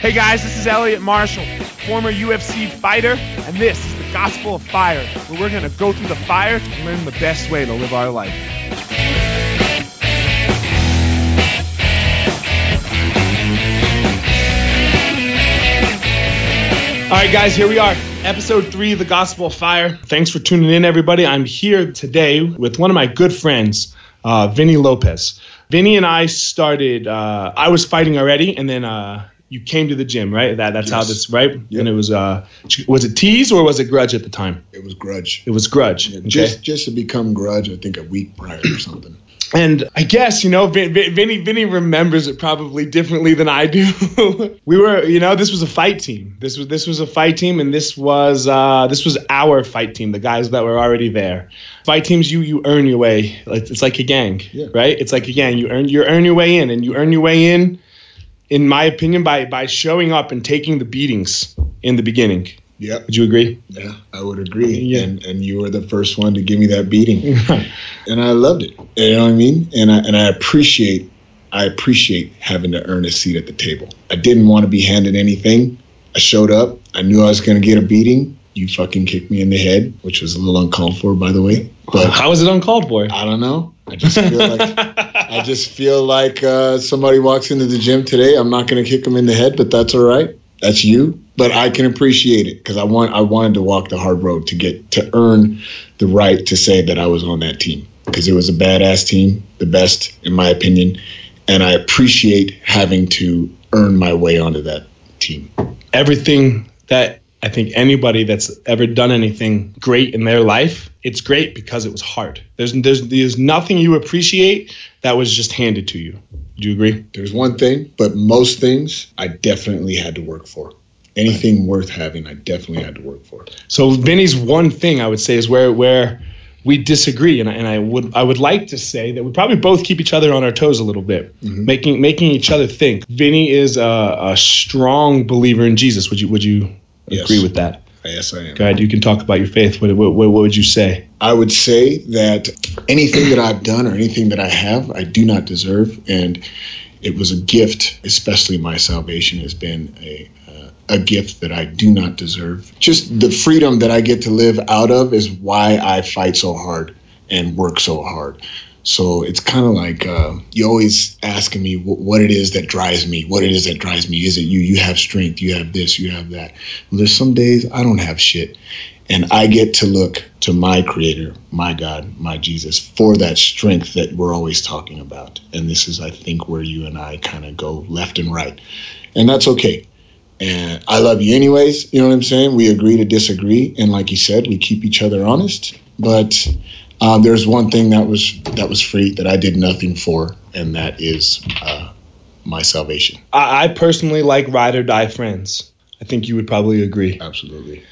Hey guys, this is Elliot Marshall, former UFC fighter, and this is the Gospel of Fire, where we're going to go through the fire and learn the best way to live our life. All right, guys, here we are. Episode three of the Gospel of Fire. Thanks for tuning in, everybody. I'm here today with one of my good friends, uh, Vinnie Lopez. Vinnie and I started, uh, I was fighting already, and then uh, you came to the gym, right? That That's how this, right? Yep. And it was, uh, was it tease or was it grudge at the time? It was grudge. It was grudge. okay? Just just to become grudge, I think a week prior or something. And I guess, you know, Vin, Vin, Vinnie, Vinnie remembers it probably differently than I do. we were, you know, this was a fight team. This was this was a fight team, and this was uh, this was our fight team, the guys that were already there. Fight teams, you you earn your way. It's like a gang, Yeah. right? It's like a gang. You earn you earn your way in, and you earn your way in, in my opinion, by by showing up and taking the beatings in the beginning. Yeah. Would you agree? Yeah, I would agree. Yeah. And and you were the first one to give me that beating, and I loved it. You know what I mean? And I and I appreciate I appreciate having to earn a seat at the table. I didn't want to be handed anything. I showed up. I knew I was going to get a beating. You fucking kicked me in the head, which was a little uncalled for, by the way. But How was it uncalled for? I don't know. I just feel like I just feel like uh, somebody walks into the gym today. I'm not going to kick them in the head, but that's all right. That's you. But I can appreciate it because I want I wanted to walk the hard road to get to earn the right to say that I was on that team because it was a badass team, the best in my opinion, and I appreciate having to earn my way onto that team. everything that I think anybody that's ever done anything great in their life, it's great because it was hard. There's there's there's nothing you appreciate that was just handed to you. Do you agree? There's one thing, but most things I definitely had to work for. Anything worth having, I definitely had to work for. So Vinnie's one thing I would say is where where we disagree, and I, and I would I would like to say that we probably both keep each other on our toes a little bit, mm-hmm. making making each other think. Vinnie is a, a strong believer in Jesus. Would you would you Yes. agree with that? Yes, I am. Go ahead. You can talk about your faith. What what, what would you say? I would say that anything that I've done or anything that I have, I do not deserve, and it was a gift. Especially my salvation has been a uh, a gift that I do not deserve. Just the freedom that I get to live out of is why I fight so hard and work so hard. So it's kind of like uh, you always asking me wh- what it is that drives me. What it is that drives me? Is it you? You have strength. You have this. You have that. Well, there's some days I don't have shit. And I get to look to my creator, my God, my Jesus, for that strength that we're always talking about. And this is, I think, where you and I kind of go left and right. And that's okay. And I love you anyways. You know what I'm saying? We agree to disagree. And like you said, we keep each other honest. But um, there's one thing that was that was free that I did nothing for, and that is uh, my salvation. I, I personally like ride or die friends. I think you would probably agree. Absolutely.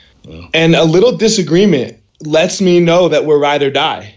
And a little disagreement lets me know that we're ride or die.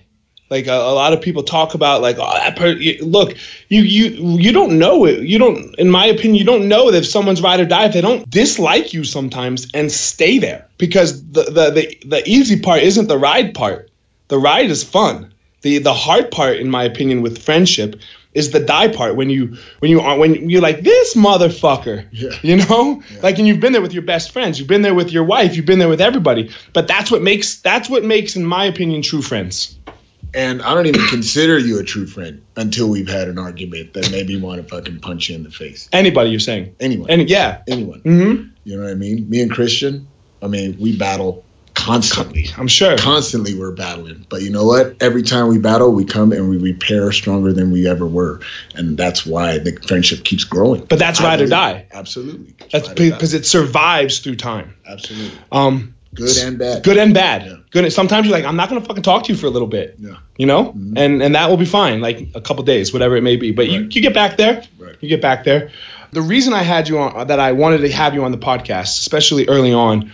Like a, a lot of people talk about, like, oh, that per- look, you you you don't know it. You don't, in my opinion, you don't know that if someone's ride or die if they don't dislike you sometimes and stay there because the the the, the easy part isn't the ride part. The ride is fun. The the hard part, in my opinion, with friendship is the die part when you when you are when you're like this motherfucker Yeah. you know like and you've been there with your best friends you've been there with your wife you've been there with everybody but that's what makes that's what makes in my opinion true friends And I don't even consider you a true friend until we've had an argument that made me want to fucking punch you in the face. anybody you're saying Anyone. and yeah anyone. hmm You know what I mean? Me and Christian, I mean, we battle constantly. i'm sure Constantly we're battling. But you know what? Every time we battle, we come and we repair stronger than we ever were. And that's why the friendship keeps growing. but that's I ride or die Absolutely. That's ride or die. because it survives through time Absolutely. um Good and bad. good and bad Yeah. good sometimes you're like i'm not gonna fucking talk to you for a little bit Yeah. you know Mhm. and and that will be fine like a couple days whatever it may be but you, you get back there Right. you get back there the reason i had you on that i wanted to have you on the podcast especially early on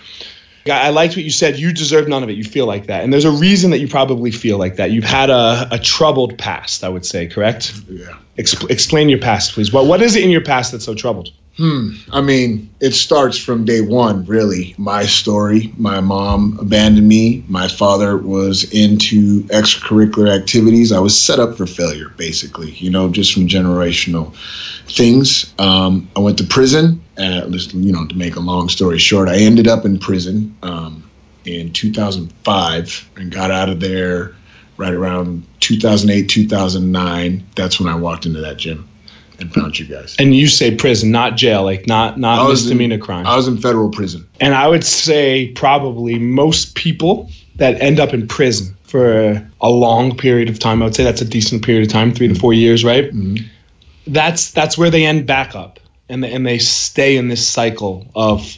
I I liked what you said. You deserve none of it. You feel like that. And there's a reason that you probably feel like that. You've had a, a troubled past, I would say, correct? Yeah. Expl- explain your past, please. What, what is it in your past that's so troubled? Hmm. I mean, it starts from day one, really. My story. My mom abandoned me. My father was into extracurricular activities. I was set up for failure, basically, you know, just from generational things. Um, I went to prison. Uh, you know, to make a long story short, I ended up in prison um, in 2005 and got out of there right around 2008, 2009. That's when I walked into that gym and found you guys. And you say prison, not jail, like not not misdemeanor in, crime. I was in federal prison. And I would say probably most people that end up in prison for a, long period of time, I would say that's a decent period of time, 3 to 4 years, right? Mm-hmm. That's that's where they end back up and they, and they stay in this cycle of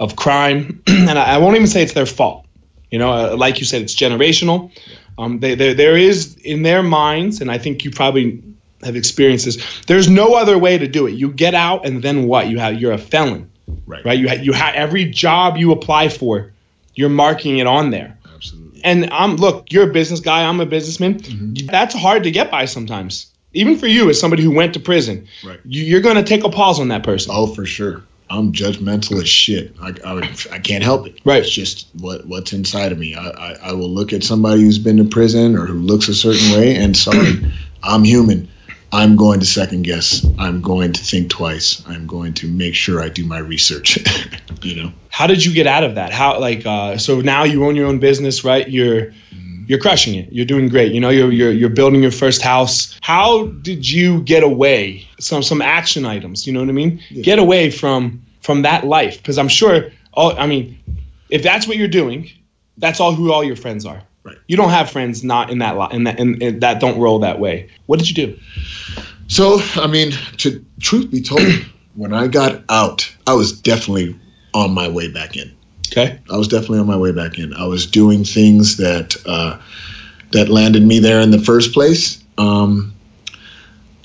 of crime and I, I won't even say it's their fault. You know, uh, like you said, it's generational. Um, they, they, there is in their minds, and I think you probably have experienced this. There's no other way to do it. You get out, and then what? You have you're a felon, right? Right. You ha- you have every job you apply for, you're marking it on there. Absolutely. And I'm look, you're a business guy. I'm a businessman. Mm-hmm. That's hard to get by sometimes. Even for you, as somebody who went to prison, right? You, you're going to take a pause on that person. Oh, for sure. I'm judgmental as shit. I, I, I, can't help it. Right. It's just what what's inside of me. I, I, I will look at somebody who's been to prison or who looks a certain way, and sorry, I'm human. I'm going to second guess. I'm going to think twice. I'm going to make sure I do my research. you know. How did you get out of that? How like uh, so now you own your own business, right? You're mm-hmm. you're crushing it. You're doing great. You know, you're you're you're building your first house. How did you get away? Some some action items. You know what I mean? Yeah. Get away from from that life because I'm sure. All I mean, if that's what you're doing, that's all who all your friends are. Right. You don't have friends not in that in that in, in that don't roll that way. What did you do? So I mean, to truth be told, when I got out, I was definitely on my way back in. Okay. I was definitely on my way back in. I was doing things that uh, that landed me there in the first place. Um,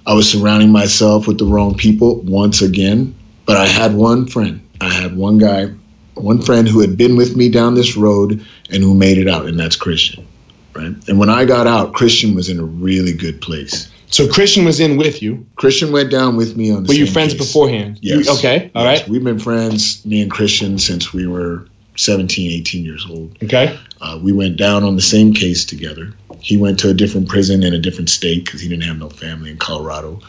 I was surrounding myself with the wrong people once again, but I had one friend. I had one guy one friend who had been with me down this road and who made it out, and that's Christian. Right. And when I got out, Christian was in a really good place. So Christian was in with you. Christian went down with me on the. Were you friends case. beforehand? Yes. You, okay. All yes. right. We've been friends, me and Christian, since we were 17, 18 years old. Okay. Uh, we went down on the same case together. He went to a different prison in a different state because he didn't have no family in Colorado.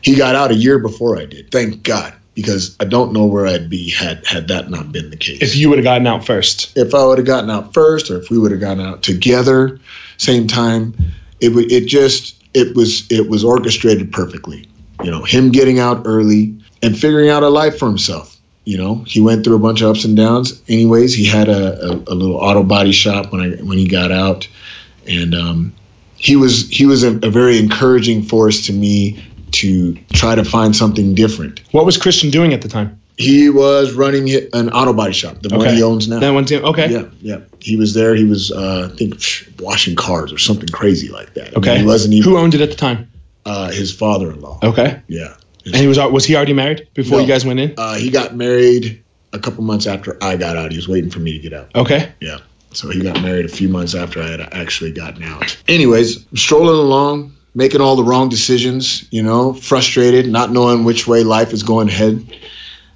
He got out a year before I did. Thank God because I don't know where I'd be had had that not been the case. If you would have gotten out first. If I would have gotten out first, or if we would have gotten out together, same time, it would it just it was it was orchestrated perfectly. You know, him getting out early and figuring out a life for himself. You know, he went through a bunch of ups and downs. Anyways, he had a, a, a little auto body shop when I when he got out, and um, he was he was a, a very encouraging force to me to try to find something different. What was Christian doing at the time? He was running an auto body shop, the okay. one he owns now. That one too. Okay. Yeah, yeah. He was there. He was, uh, I think, washing cars or something crazy like that. Okay. I mean, he wasn't even. Who owned it at the time? Uh, his father-in-law. Okay. Yeah. And he was was he already married before no, you guys went in? Uh, he got married a couple months after I got out. He was waiting for me to get out. Okay. Yeah. So he got married a few months after I had actually gotten out. Anyways, strolling along, making all the wrong decisions, you know, frustrated, not knowing which way life is going ahead.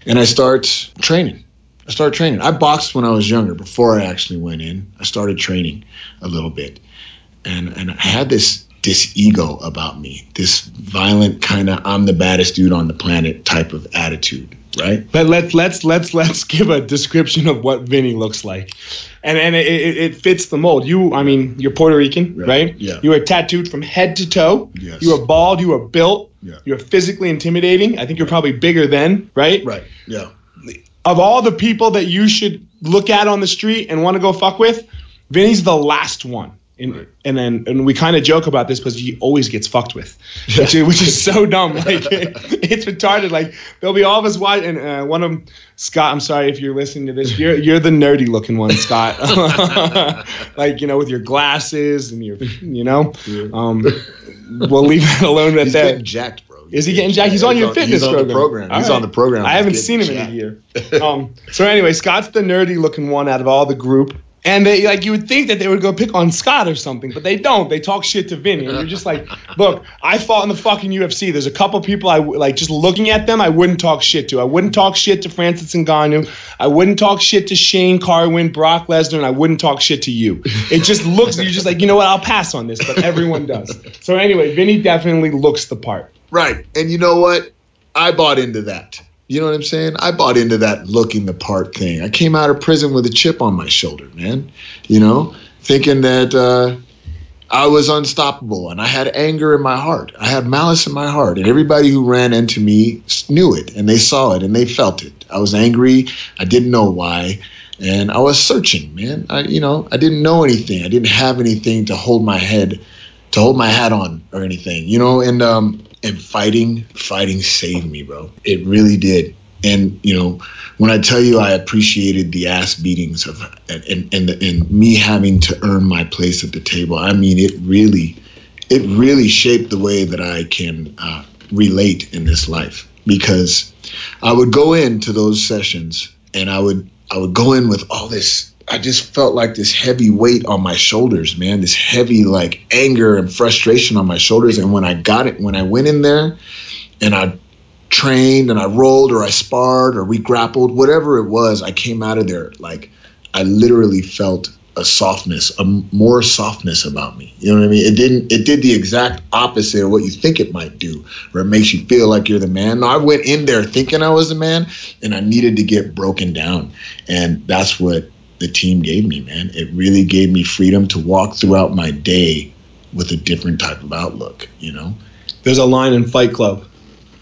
And I start training. I start training. I boxed when I was younger before I actually went in. I started training a little bit. And and I had this this ego about me, this violent kind of I'm the baddest dude on the planet type of attitude, right? But Let, let, let's let's let's give a description of what Vinnie looks like and and it, it, fits the mold. You, I mean, you're Puerto Rican, right? right? Yeah. You are tattooed from head to toe. Yes. You are bald. You are built. Yeah. You're physically intimidating. I think you're probably bigger than, right? Right. Yeah. Of all the people that you should look at on the street and want to go fuck with, Vinnie's the last one. And, right. and then and we kind of joke about this because he always gets fucked with, which, is, which is so dumb. Like it's retarded. Like there'll be all of us white and uh, one of them, Scott. I'm sorry if you're listening to this. You're you're the nerdy looking one, Scott. like you know with your glasses and your you know. Um, we'll leave that alone He's there. Getting jacked, bro. Is he getting jacked? He's on your fitness he's program. On program. He's right. on the program. I haven't seen him jacked. in a year. Um, so anyway, Scott's the nerdy looking one out of all the group And they like you would think that they would go pick on Scott or something, but they don't. They talk shit to Vinnie, and you're just like, look, I fought in the fucking UFC. There's a couple people I like just looking at them, I wouldn't talk shit to. I wouldn't talk shit to Francis Ngannou. I wouldn't talk shit to Shane Carwin, Brock Lesnar, and I wouldn't talk shit to you. It just looks you're just like, you know what? I'll pass on this, but everyone does. So anyway, Vinnie definitely looks the part. Right. And you know what? I bought into that. You know what I'm saying? I bought into that looking the part thing. I came out of prison with a chip on my shoulder, man. You know, thinking that uh, I was unstoppable and I had anger in my heart. I had malice in my heart. And everybody who ran into me knew it and they saw it and they felt it. I was angry. I didn't know why. And I was searching, man. I, you know, I didn't know anything. I didn't have anything to hold my head, to hold my hat on or anything, you know, and, um, and fighting, fighting saved me, bro. It really did. And you know, when I tell you I appreciated the ass beatings of and and and me having to earn my place at the table, I mean, it really, it really shaped the way that I can uh, relate in this life. Because I would go into those sessions and I would I would go in with all this I just felt like this heavy weight on my shoulders, man. This heavy like anger and frustration on my shoulders. And when I got it, when I went in there and I trained and I rolled or I sparred or we grappled, whatever it was, I came out of there like I literally felt a softness, a more softness about me. You know what I mean? It didn't. It did the exact opposite of what you think it might do, where it makes you feel like you're the man. No, I went in there thinking I was the man, and I needed to get broken down, and that's what the team gave me, man. It really gave me freedom to walk throughout my day with a different type of outlook, you know? There's a line in Fight Club,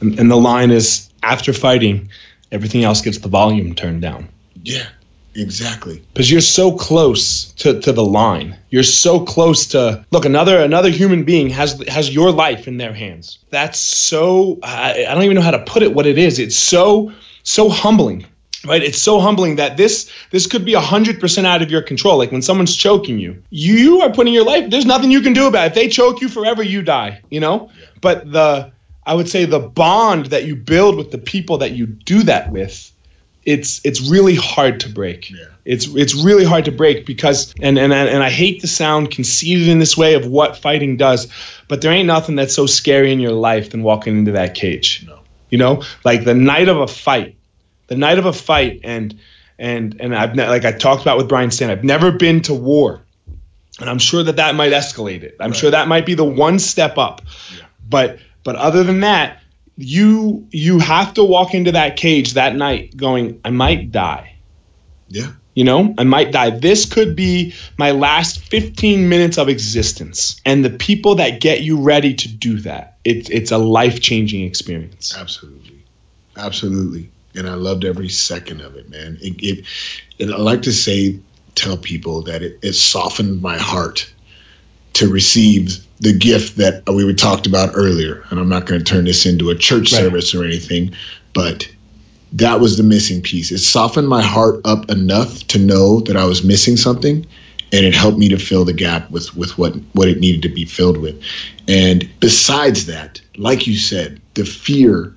and, and the line is after fighting, everything else gets the volume turned down. Yeah, exactly. Because you're so close to, to the line. You're so close to look another another human being has has your life in their hands. That's so I, I don't even know how to put it. What it is. It's so so humbling right? It's so humbling that this this could be 100% out of your control. Like when someone's choking you you are putting your life there's nothing you can do about it. If they choke you forever you die you know? Yeah. but the i would say the bond that you build with the people that you do that with it's it's really hard to break. Yeah. it's it's really hard to break because and and and I hate to sound conceited in this way of what fighting does but there ain't nothing that's so scary in your life than walking into that cage. No. you know? Like the night of a fight the night of a fight, and and and I've ne- like I talked about with Brian Stann, I've never been to war, and I'm sure that that might escalate it. I'm right. sure that might be the one step up, yeah. but but other than that, you you have to walk into that cage that night going, I might die. Yeah. You know, I might die. This could be my last 15 minutes of existence. And the people that get you ready to do that, it's it's a life changing experience. Absolutely. Absolutely and I loved every second of it, man. It, it, it I like to say, tell people that it, it softened my heart to receive the gift that we were talked about earlier. And I'm not going to turn this into a church right. service or anything, but that was the missing piece. It softened my heart up enough to know that I was missing something and it helped me to fill the gap with with what what it needed to be filled with. And besides that, like you said, the fear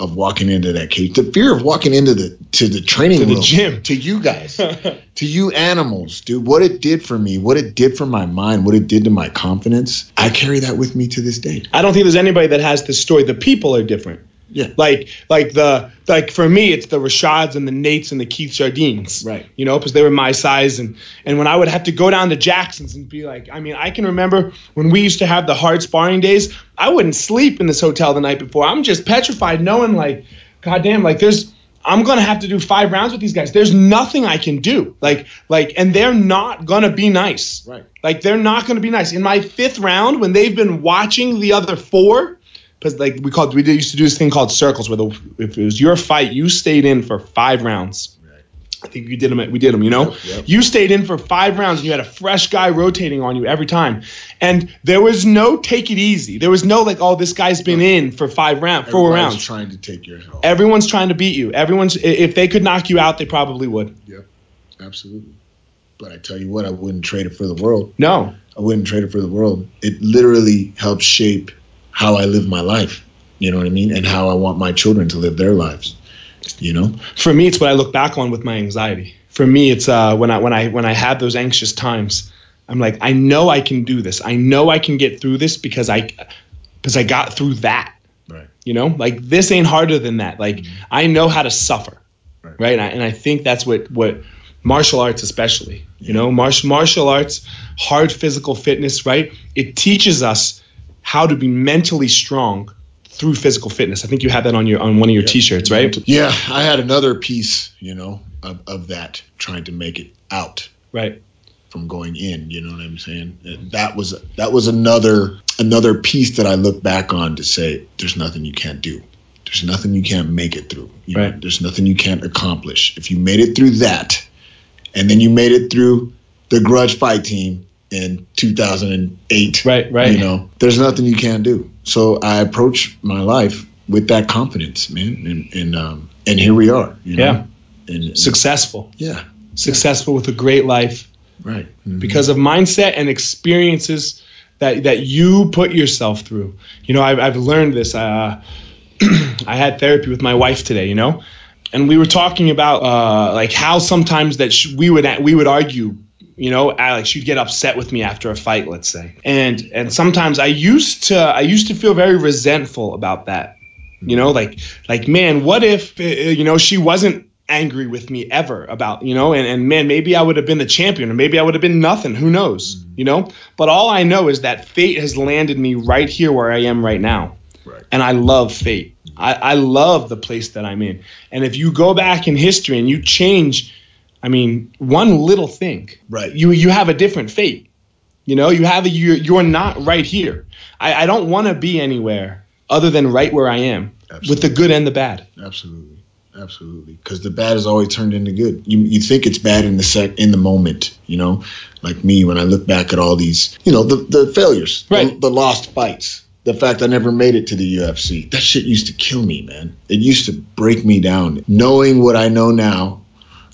of walking into that cage, the fear of walking into the to the training to room, the gym, to you guys, to you animals, dude. What it did for me, what it did for my mind, what it did to my confidence. I carry that with me to this day. I don't think there's anybody that has this story. The people are different. Yeah. Like like the like for me it's the Rashads and the Nates and the Keith Jardines. Right. You know, because they were my size and and when I would have to go down to Jackson's and be like, I mean, I can remember when we used to have the hard sparring days, I wouldn't sleep in this hotel the night before. I'm just petrified knowing like, goddamn, like there's I'm gonna have to do five rounds with these guys. There's nothing I can do. Like, like, and they're not gonna be nice. Right. Like, they're not gonna be nice. In my fifth round, when they've been watching the other four, because like we called we used to do this thing called circles where the, if it was your fight you stayed in for five rounds. Right. i think you did them we did them you know? Yep, yep. you stayed in for five rounds and you had a fresh guy rotating on you every time. And there was no take it easy. There was no like oh this guy's been in for five rounds four rounds. Everyone's trying to take your health everyone's trying to beat you. Everyone's if they could knock you out they probably would. Yep. Absolutely. But i tell you what i wouldn't trade it for the world. No. I wouldn't trade it for the world. It literally helps shape how I live my life. You know what I mean? And how I want my children to live their lives. You know? For me, it's what I look back on with my anxiety. for me, it's uh, when I when I when I have those anxious times, I'm like, I know I can do this. I know I can get through this because I because I got through that. Right. You know, like this ain't harder than that. Like mm-hmm. I know how to suffer. Right. right? And, I, and I think that's what what martial arts especially you know martial martial arts hard physical fitness right it teaches us how to be mentally strong through physical fitness. I think you had that on your on one of your yeah. t-shirts right? Yeah i had another piece you know of, of that trying to make it out right. from going in you know what i'm saying? That was that was another another piece that i look back on to say there's nothing you can't do. There's nothing you can't make it through. You right. know there's nothing you can't accomplish. If you made it through that and then you made it through the grudge fight team in 2008 right right. you know? There's nothing you can't do. So i approach my life with that confidence man and and um and here we are you know? yeah. And, and, successful. Yeah. Successful with a great life. Right. Mm-hmm. because of mindset and experiences that that you put yourself through. You know i've, I've learned this. Uh, i had therapy with my wife today you know? And we were talking about uh, like how sometimes that sh- we would we would argue you know alex she'd get upset with me after a fight let's say. And and sometimes i used to i used to feel very resentful about that. You know like like man what if uh, you know she wasn't angry with me ever about you know and, and man maybe i would have been the champion or maybe i would have been nothing. Who knows? Mm-hmm. you know? But all i know is that fate has landed me right here where i am right now. Right. and i love fate. I, I love the place that I'm in. And if you go back in history and you change, I mean, one little thing, right? You you have a different fate. You know, you have a you're, you're not right here. I, I don't want to be anywhere other than right where I am Absolutely. with the good and the bad. Absolutely. Absolutely, because the bad is always turned into good. You you think it's bad in the sec in the moment, you know, like me when I look back at all these, you know, the the failures, right. the, the lost fights, the fact I never made it to the UFC. That shit used to kill me, man. It used to break me down. Knowing what I know now,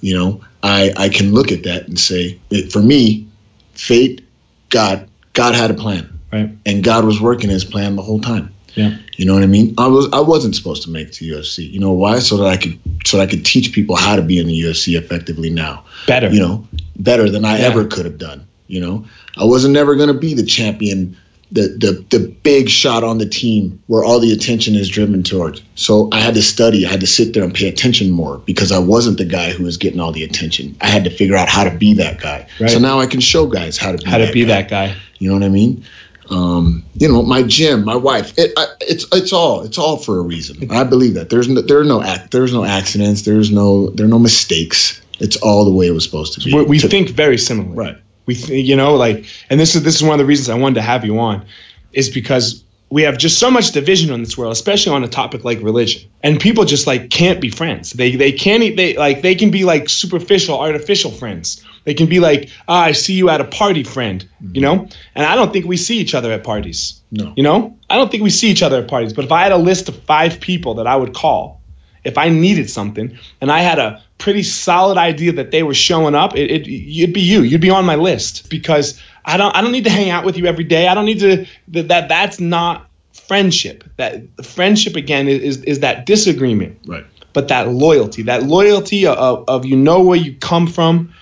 you know, I I can look at that and say, it, for me, fate, God, God had a plan, right? And God was working His plan the whole time. Yeah. You know what I mean? I was I wasn't supposed to make it to UFC. You know why? So that I could so that I could teach people how to be in the UFC effectively now. Better. You know, better than I yeah. ever could have done. You know, I wasn't never going to be the champion the, the the big shot on the team where all the attention is driven towards. So I had to study, I had to sit there and pay attention more because I wasn't the guy who was getting all the attention. I had to figure out how to be that guy. Right. So now I can show guys how to be how to be guy. that guy. You know what I mean? Um, you know, my gym, my wife, it, I, it's it's all it's all for a reason. I believe that there's no there are no act there's no accidents, there's no there are no mistakes. It's all the way it was supposed to be. We, we to, think very similar, right? We, th- you know, like, and this is this is one of the reasons I wanted to have you on, is because we have just so much division in this world, especially on a topic like religion. And people just like can't be friends. They they can't they like they can be like superficial, artificial friends. They can be like, ah, I see you at a party, friend. Mm-hmm. You know, and I don't think we see each other at parties. No. You know, I don't think we see each other at parties. But if I had a list of five people that I would call if I needed something and I had a pretty solid idea that they were showing up, it, it you'd be you. You'd be on my list because I don't I don't need to hang out with you every day. I don't need to that, that that's not friendship. That friendship again is is that disagreement. Right. But that loyalty, that loyalty of, of you know where you come from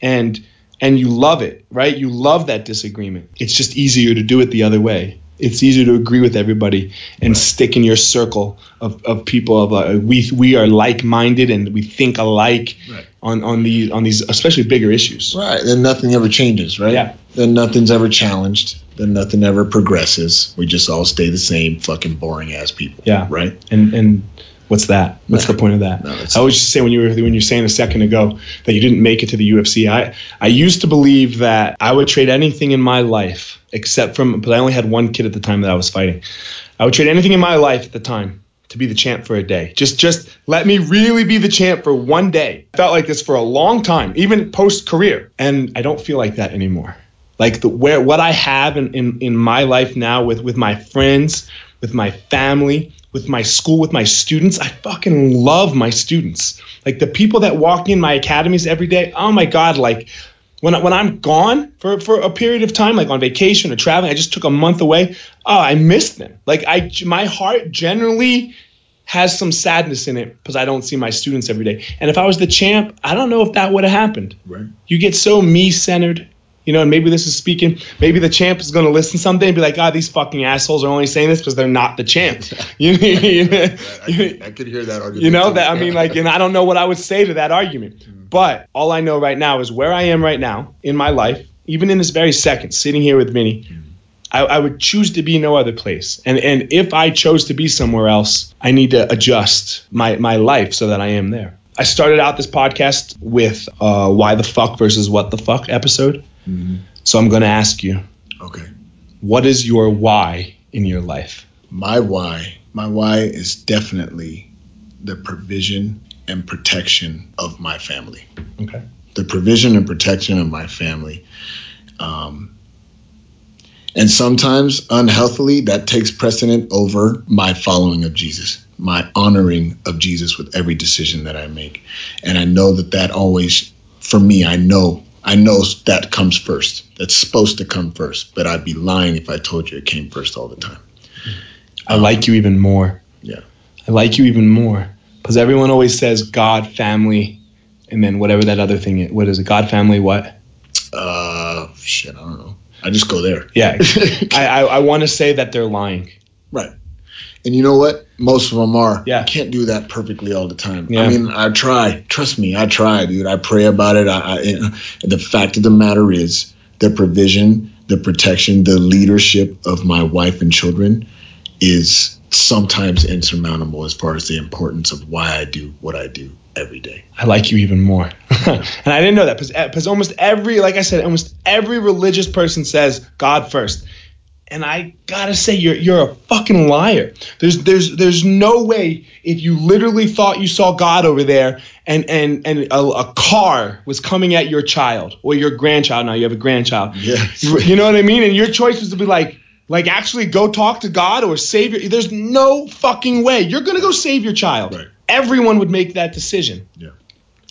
and and you love it, right? You love that disagreement. It's just easier to do it the other way it's easier to agree with everybody and right. stick in your circle of, of people of uh, we we are like minded and we think alike right. on on these on these especially bigger issues. Right. Then nothing ever changes, right? Yeah. Then nothing's ever challenged. Then nothing ever progresses. We just all stay the same fucking boring ass people. Yeah. Right. And and What's that? What's no, the point of that? No, I was just saying when you were when you're saying a second ago that you didn't make it to the UFC. I I used to believe that I would trade anything in my life except from, but I only had one kid at the time that I was fighting. I would trade anything in my life at the time to be the champ for a day. Just just let me really be the champ for one day. I felt like this for a long time, even post career, and I don't feel like that anymore. Like the where what I have in, in, in my life now with with my friends, with my family, with my school, with my students. I fucking love my students. Like the people that walk in my academies every day. Oh my God, like when, when I'm gone for, for a period of time, like on vacation or traveling, I just took a month away. Oh, I miss them. Like I, my heart generally has some sadness in it because I don't see my students every day. And if I was the champ, I don't know if that would have happened. Right. You get so me centered, you know, and maybe this is speaking. Maybe the champ is going to listen someday and be like, "God, these fucking assholes are only saying this because they're not the champ." you, you, I, could, I could hear that argument. you know too. that I mean, like, and I don't know what I would say to that argument. Mm-hmm. But all I know right now is where I am right now in my life, even in this very second, sitting here with Vinnie. Mm-hmm. I, I would choose to be no other place, and and if I chose to be somewhere else, I need to adjust my my life so that I am there. I started out this podcast with uh, why the fuck versus what the fuck episode. So I'm going to ask you, Okay. what is your why in your life? My why, my why is definitely the provision and protection of my family. Okay. The provision and protection of my family. Um, and sometimes unhealthily, that takes precedent over my following of Jesus, my honoring of Jesus with every decision that I make. And I know that that always, for me, I know, I know that comes first. That's supposed to come first. But I'd be lying if I told you it came first all the time. I like you even more. Yeah. I like you even more because everyone always says God, family, and then whatever that other thing is. What is it? God, family, what? Uh, shit, I don't know. I just go there. Yeah. I I, I want to say that they're lying. Right. And you know what? Most of them are. Yeah. You can't do that perfectly all the time. Yeah. I mean, I try. Trust me, I try, dude. I pray about it. I, I, the fact of the matter is, the provision, the protection, the leadership of my wife and children is sometimes insurmountable as far as the importance of why I do what I do every day. I like you even more. and I didn't know that because eh, almost every, like I said, almost every religious person says God first. And I gotta say, you're you're a fucking liar. There's there's there's no way if you literally thought you saw God over there and and and a, a car was coming at your child or your grandchild. Now you have a grandchild. Yes. You, you know what I mean? And your choice was to be like, like actually go talk to God or save your. There's no fucking way you're gonna go save your child. Right. Everyone would make that decision. Yeah.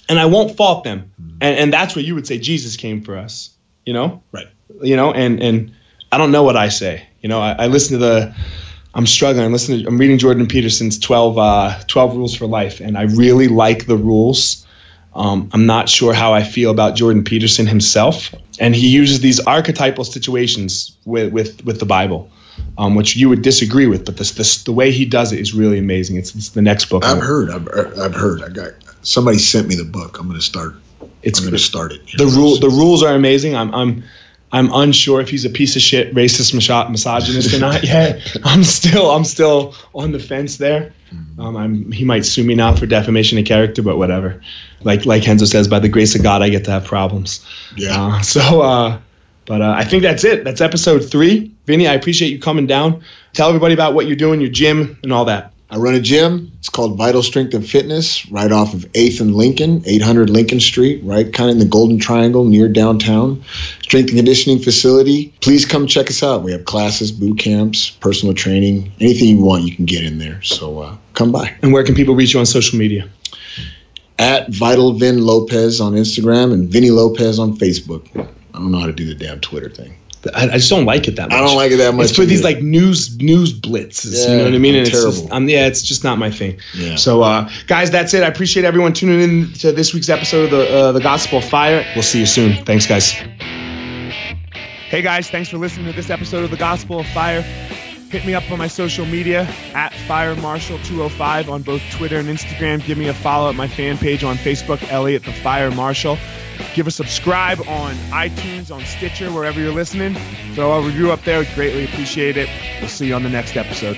And I won't fault them. Mm-hmm. And and that's where you would say Jesus came for us. You know. Right. You know, and and I don't know what I say. You know, I, I listen to the. I'm struggling. I'm listening. I'm reading Jordan Peterson's 12, uh, 12 Rules for Life, and I really like the rules. Um, I'm not sure how I feel about Jordan Peterson himself, and he uses these archetypal situations with with, with the Bible, um, which you would disagree with. But this, this the way he does it is really amazing. It's, it's the next book. I've heard. I've, I've heard. I got somebody sent me the book. I'm going to start. It's going to start it. the rule. The rules are amazing. I'm I'm I'm unsure if he's a piece of shit, racist, miso- misogynist or not yet. I'm still I'm still on the fence there. Um, I'm he might sue me now for defamation of character, but whatever. Like like Henzo says, by the grace of God, I get to have problems. Yeah. Uh, so, uh, but uh, I think that's it. That's episode three. Vinnie, I appreciate you coming down. Tell everybody about what you're doing, your gym, and all that. I run a gym. It's called Vital Strength and Fitness, right off of 8th and Lincoln, 800 Lincoln Street, right kind of in the Golden Triangle near downtown. Strength and conditioning facility. Please come check us out. We have classes, boot camps, personal training, anything you want, you can get in there. So uh, come by. And where can people reach you on social media? At Vital Vin Lopez on Instagram and Vinnie Lopez on Facebook. I don't know how to do the damn Twitter thing. I, I just don't like it that much. I don't like it that much. It's for these like news news blitzes. Yeah, you know what I mean? And it's just, terrible. um, yeah, it's just not my thing. Yeah. So, uh, guys, that's it. I appreciate everyone tuning in to this week's episode of the uh, the Gospel of Fire. We'll see you soon. Thanks, guys. Hey guys, thanks for listening to this episode of the Gospel of Fire. Hit me up on my social media at Fire Marshal 205 on both Twitter and Instagram. Give me a follow at my fan page on Facebook, Elliot the Fire Marshal. Give a subscribe on iTunes, on Stitcher, wherever you're listening. Throw a review up there. Would greatly appreciate it. We'll see you on the next episode.